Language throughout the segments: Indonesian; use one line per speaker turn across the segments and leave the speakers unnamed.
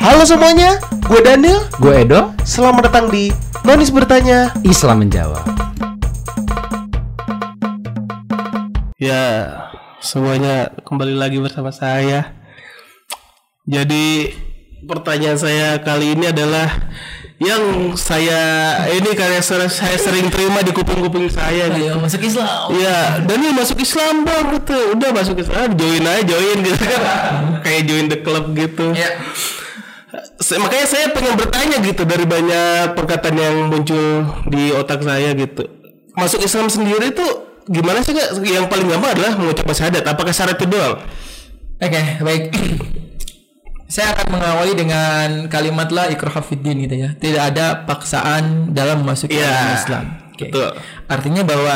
Halo semuanya, gue Daniel.
Gue Edo,
Selamat datang di Nonis Bertanya.
Islam menjawab.
Ya, semuanya kembali lagi bersama saya. Jadi pertanyaan saya kali ini adalah yang saya ini karya saya, saya sering terima di kuping-kuping saya gitu.
Ayo masuk Islam.
Iya, Daniel masuk Islam bang gitu. Udah masuk Islam, join aja join gitu kan. Kayak join the club gitu.
Ya.
Makanya saya pengen bertanya gitu dari banyak perkataan yang muncul di otak saya gitu. Masuk Islam sendiri tuh gimana sih kak? Yang paling gampang adalah mengucapkan syahadat. Apakah syarat itu doang?
Oke, baik. Saya akan mengawali dengan kalimat la ikrah fiddin gitu ya. Tidak ada paksaan dalam memasuki
Iya,
agama Islam.
Betul.
Artinya bahwa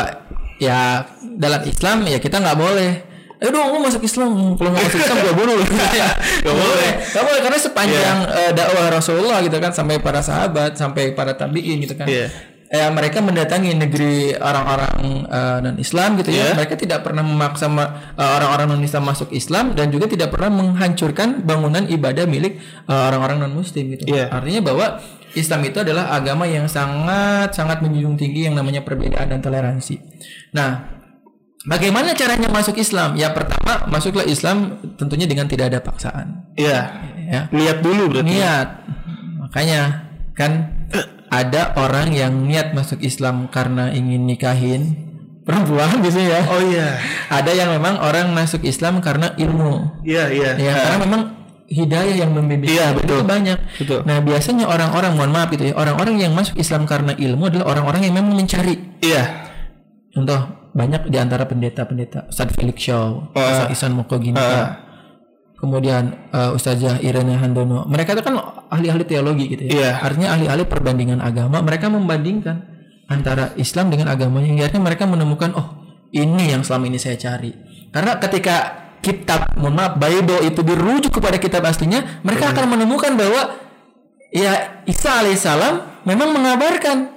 ya dalam Islam ya kita nggak boleh Ayo dong, lu masuk Islam. Kalau nggak masuk Islam gua bunuh. Gak boleh. Gak boleh karena sepanjang eh, dakwah Rasulullah gitu kan sampai para sahabat, sampai para tabiin gitu kan.
Iya.
Eh, mereka mendatangi negeri orang-orang non Islam gitu
Iya.
ya. Mereka tidak pernah memaksa ma- eh, orang-orang non Islam masuk Islam dan juga tidak pernah menghancurkan bangunan ibadah milik eh, orang-orang non Muslim gitu.
Iya.
Artinya bahwa Islam itu adalah agama yang sangat sangat menjunjung tinggi yang namanya perbedaan dan toleransi. Nah, bagaimana caranya masuk Islam? Ya pertama masuklah Islam tentunya dengan tidak ada paksaan.
Iya.
Ya,
Niat dulu berarti.
niat. Makanya kan ada orang yang niat masuk Islam karena ingin nikahin perempuan biasanya ya.
Oh iya.
Ada yang memang orang masuk Islam karena ilmu.
Iya iya.
Ya, karena memang hidayah yang membimbing
Iya,
itu
betul.
banyak.
Betul.
Nah, biasanya orang-orang mohon maaf itu ya, orang-orang yang masuk Islam karena ilmu adalah orang-orang yang memang mencari.
Iya.
Contoh banyak di antara pendeta-pendeta Ustaz Felix Shaw, Ustaz Isan Mokoginka, kemudian uh, Ustazah Irene Handono. Mereka itu kan ahli-ahli teologi gitu ya.
Iya.
Artinya ahli-ahli perbandingan agama. Mereka membandingkan antara Islam dengan agamanya. Akhirnya mereka menemukan oh ini yang selama ini saya cari. Karena ketika kitab, mohon maaf, Bible itu dirujuk kepada kitab aslinya, mereka akan menemukan bahwa ya Isa alaihissalam memang mengabarkan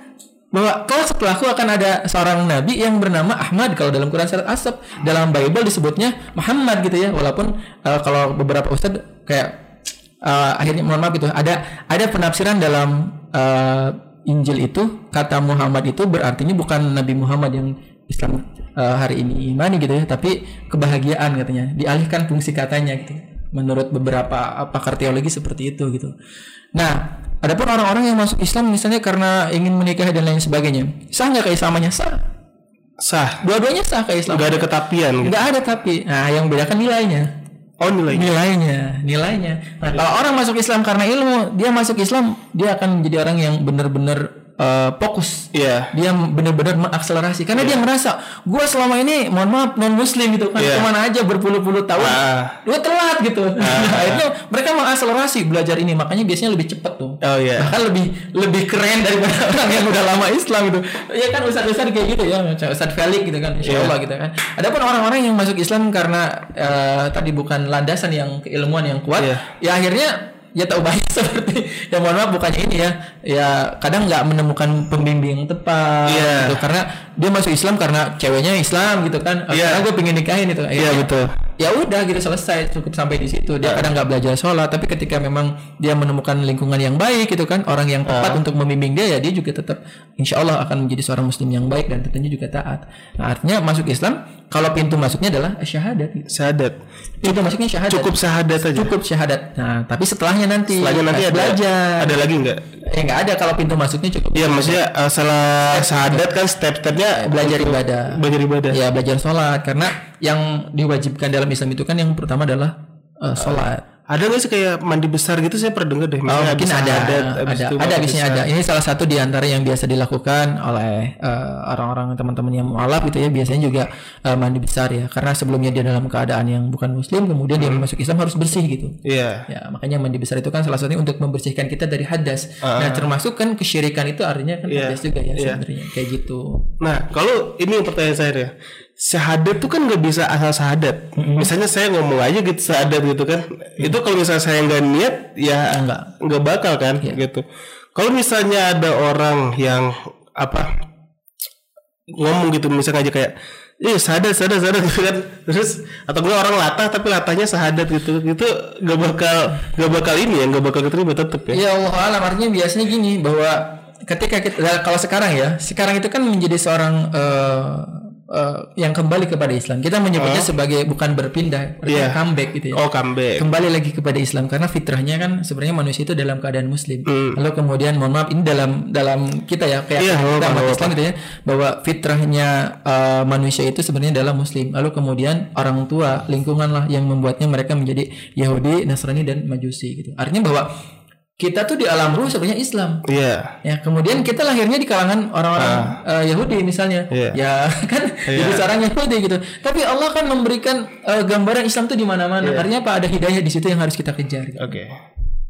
bahwa kalau setelahku akan ada seorang nabi yang bernama Ahmad kalau dalam Quran surat Asab dalam Bible disebutnya Muhammad gitu ya walaupun uh, kalau beberapa ustad kayak uh, akhirnya mohon maaf gitu ada ada penafsiran dalam uh, Injil itu kata Muhammad itu berartinya bukan Nabi Muhammad yang Islam uh, hari ini imani gitu ya tapi kebahagiaan katanya dialihkan fungsi katanya gitu menurut beberapa pakar teologi seperti itu gitu. Nah, adapun orang-orang yang masuk Islam misalnya karena ingin menikah dan lain sebagainya, sah nggak keislamannya? Sah.
Sah.
Dua-duanya sah keislaman.
Gak ada ketapian gitu.
Nggak ada tapi, nah yang membedakan nilainya.
Oh nilai.
Nilainya, nilainya. Nah, kalau orang masuk Islam karena ilmu, dia masuk Islam, dia akan menjadi orang yang benar-benar eh, fokus.
Iya.
Dia benar-benar mengakselerasi karena dia merasa gua selama ini mohon maaf non muslim gitu kan
Iya.
ke mana aja berpuluh-puluh tahun
Ah.
lu telat gitu akhirnya mereka mengakselerasi belajar ini makanya biasanya lebih cepat tuh
Oh iya.
bahkan lebih lebih keren daripada orang yang udah lama Islam gitu ya kan ustadz-ustadz kayak gitu ya Ustadz Felix gitu kan insya
Iya.
Allah gitu kan adapun orang-orang yang masuk Islam karena eh, tadi bukan landasan yang keilmuan yang kuat
Iya.
ya akhirnya ya tahu banyak seperti ya mohon maaf bukannya ini ya. Ya kadang nggak menemukan pembimbing yang tepat
Iya.
gitu. Karena dia masuk Islam karena ceweknya Islam gitu kan.
Iya.
karena gue pengen nikahin itu.
Iya betul.
ya udah gitu selesai cukup sampai di situ. Dia kadang nggak belajar sholat tapi ketika memang dia menemukan lingkungan yang baik gitu kan orang yang tepat untuk membimbing dia ya dia juga tetap insya Allah akan menjadi seorang muslim yang baik dan tentunya juga taat. Nah artinya masuk Islam kalau pintu masuknya adalah syahadat gitu.
Syahadat.
pintu masuknya syahadat
Cukup syahadat aja.
cukup syahadat nah tapi setelahnya nanti
Setelahnya nanti ada
belajar
ada lagi nggak?
eh nggak ada kalau pintu masuknya cukup
Iya maksudnya uh, salah syahadat kan step-stepnya
belajar ibadah
belajar ibadah.
ya belajar sholat karena yang diwajibkan dalam Islam itu kan yang pertama adalah uh, sholat
Ada nggak sih kayak mandi besar gitu saya pernah denger deh.
Oh, mungkin ada,
habis
ada,
itu
ada
besar.
ada. Ini salah satu di antara yang biasa dilakukan oleh eh, orang-orang teman-teman yang mualaf gitu ya. Biasanya juga eh, mandi besar ya, karena sebelumnya dia dalam keadaan yang bukan Muslim, kemudian dia masuk Islam harus bersih gitu.
Iya.
Ya, makanya mandi besar itu kan salah satunya untuk membersihkan kita dari hadas. Nah, termasuk kan kesyirikan itu artinya kan
Iya.
hadas juga ya
Iya.
sebenarnya kayak gitu.
Nah, kalau ini yang pertanyaan saya deh. Syahadat tuh kan nggak bisa asal syahadat. Misalnya saya ngomong aja gitu syahadat gitu kan. Itu kalau misalnya saya nggak niat ya
Nggak.
nggak bakal kan gitu. Kalau misalnya ada orang yang apa ngomong gitu misalnya aja kayak Iya sadat sadat sadat gitu kan terus atau enggak orang latah tapi latahnya sahadat gitu itu gak bakal gak bakal ini ya gak bakal keterima tetep ya
Ya Allah alam artinya biasanya gini bahwa ketika kita kalau sekarang ya sekarang itu kan menjadi seorang eh, eh, yang kembali kepada Islam kita menyebutnya sebagai bukan berpindah artinya
Iya.
comeback gitu ya
oh comeback
kembali lagi kepada Islam karena fitrahnya kan sebenarnya manusia itu dalam keadaan muslim. Lalu kemudian mohon maaf ini dalam dalam kita ya kayak.
Iya,
kita umat. Islam gitu ya bahwa fitrahnya uh, manusia itu sebenarnya adalah muslim. Lalu kemudian orang tua lingkungan lah yang membuatnya mereka menjadi Yahudi, Nasrani dan Majusi gitu. Artinya bahwa kita tuh di alam ruh sebenarnya Islam.
iya
Ya, kemudian kita lahirnya di kalangan orang-orang uh, Yahudi misalnya.
Iya.
Ya, kan jadi seorang Yahudi gitu. Tapi Allah kan memberikan uh, gambaran Islam tuh di mana-mana.
Iya.
Artinya apa? Ada hidayah di situ yang harus kita kejar. gitu.
oke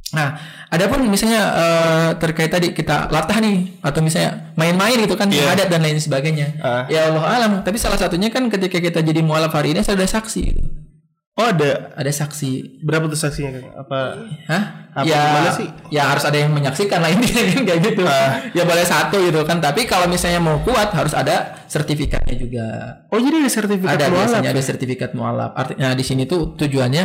Nah, adapun misalnya uh, terkait tadi kita latah nih atau misalnya main-main gitu kan
Iya.
adat dan lain sebagainya.
Ah.
Ya Allah alam, tapi salah satunya kan ketika kita jadi mualaf hari ini ada saksi. gitu.
Oh ada
Ada saksi.
berapa tuh saksinya apa
Hah?
Apa
ya,
gimana sih?
ya harus ada yang menyaksikan lah intinya kan kayak gitu. Ya boleh satu gitu kan. Tapi kalau misalnya mau kuat harus ada sertifikatnya juga.
oh jadi ada sertifikat
ada
mualaf
biasanya ada sertifikat mualaf. Artinya di sini tuh tujuannya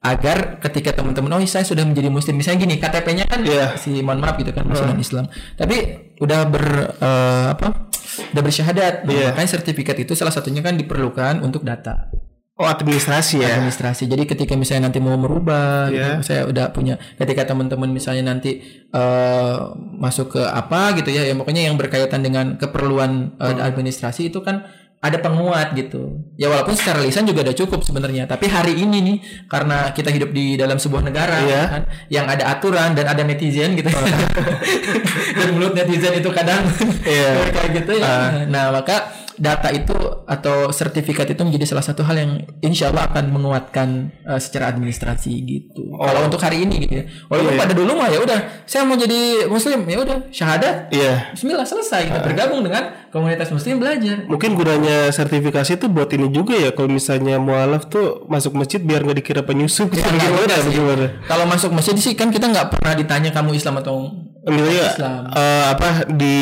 agar ketika teman-teman oh saya sudah menjadi muslim misalnya gini KTP-nya kan
Iya.
si mohon maaf gitu kan muslim Islam tapi udah ber eh, apa udah bersyahadat Nah,
Iya.
makanya sertifikat itu salah satunya kan diperlukan untuk data
oh administrasi ya
administrasi. Jadi ketika misalnya nanti mau merubah,
Iya.
gitu, saya udah punya. Ketika teman-teman misalnya nanti eh, masuk ke apa gitu ya, ya pokoknya yang berkaitan dengan keperluan eh,
Hmm.
administrasi itu kan ada penguat gitu. Ya walaupun secara lisan juga udah cukup sebenarnya. Tapi hari ini nih karena kita hidup di dalam sebuah negara
Iya.
kan, yang ada aturan dan ada netizen gitu. dan mulut netizen itu kadang
Iya.
kayak gitu ya. Nah maka data itu atau sertifikat itu menjadi salah satu hal yang insya Allah akan menguatkan eh, secara administrasi gitu. Kalau untuk hari ini gitu ya. Walaupun
Iya.
pada dulu mah ya udah, saya mau jadi muslim ya udah syahadat.
iya
Bismillah selesai kita bergabung dengan komunitas muslim belajar.
mungkin gunanya sertifikasi itu buat ini juga ya kalau misalnya mualaf tuh masuk masjid biar nggak dikira penyusup gitu gimana
sih.
gimana
Kalau masuk masjid sih kan kita nggak pernah ditanya kamu Islam atau
Misalnya
Islam.
eh, apa di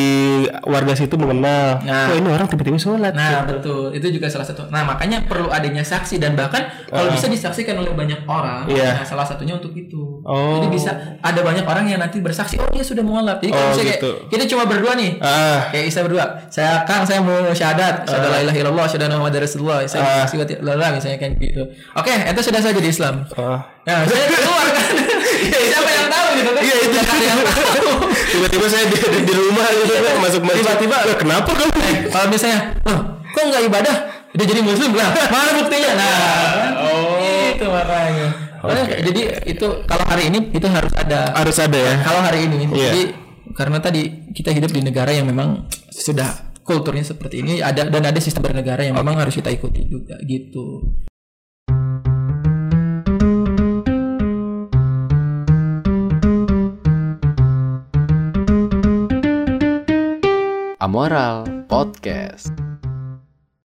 warga situ mengenal,
Nah.
oh ini orang tiba-tiba sholat.
Nah betul itu juga salah satu. Nah makanya perlu adanya saksi dan bahkan kalau bisa disaksikan oleh banyak orang.
Iya.
Nah, salah satunya untuk itu.
Oh.
Jadi bisa ada banyak orang yang nanti bersaksi. Oh dia sudah mualaf. Jadi kalau
Oh,
misalnya
gitu.
kayak, kita cuma berdua nih.
Ah,
Kayak Isa berdua. Saya Kang saya mau syahadat. Syahada la ilaha illallah. Syahada Muhammad Rasulullah. Saya
Ah.
saksi misalnya kayak gitu. Oke, itu sudah saya jadi Islam.
ah.
Nah, saya keluar kan. Siapa yang tahu gitu kan?
Iya, itu.
Siapa yang tahu.
Tiba-tiba saya di, di rumah gitu kan, masuk masjid.
Tiba-tiba.
"Lah, kenapa kamu?
Eh, kalau misalnya, oh, kok nggak ibadah? Dia jadi muslim lah. Mana buktinya? Nah,
Oh.
itu makanya. Makanya, Jadi itu kalau hari ini itu harus ada.
Harus ada ya.
Kalau hari ini,
Iya.
jadi karena tadi kita hidup di negara yang memang sudah kulturnya seperti ini ada dan ada sistem bernegara yang memang harus kita ikuti juga gitu.
Amoral Podcast.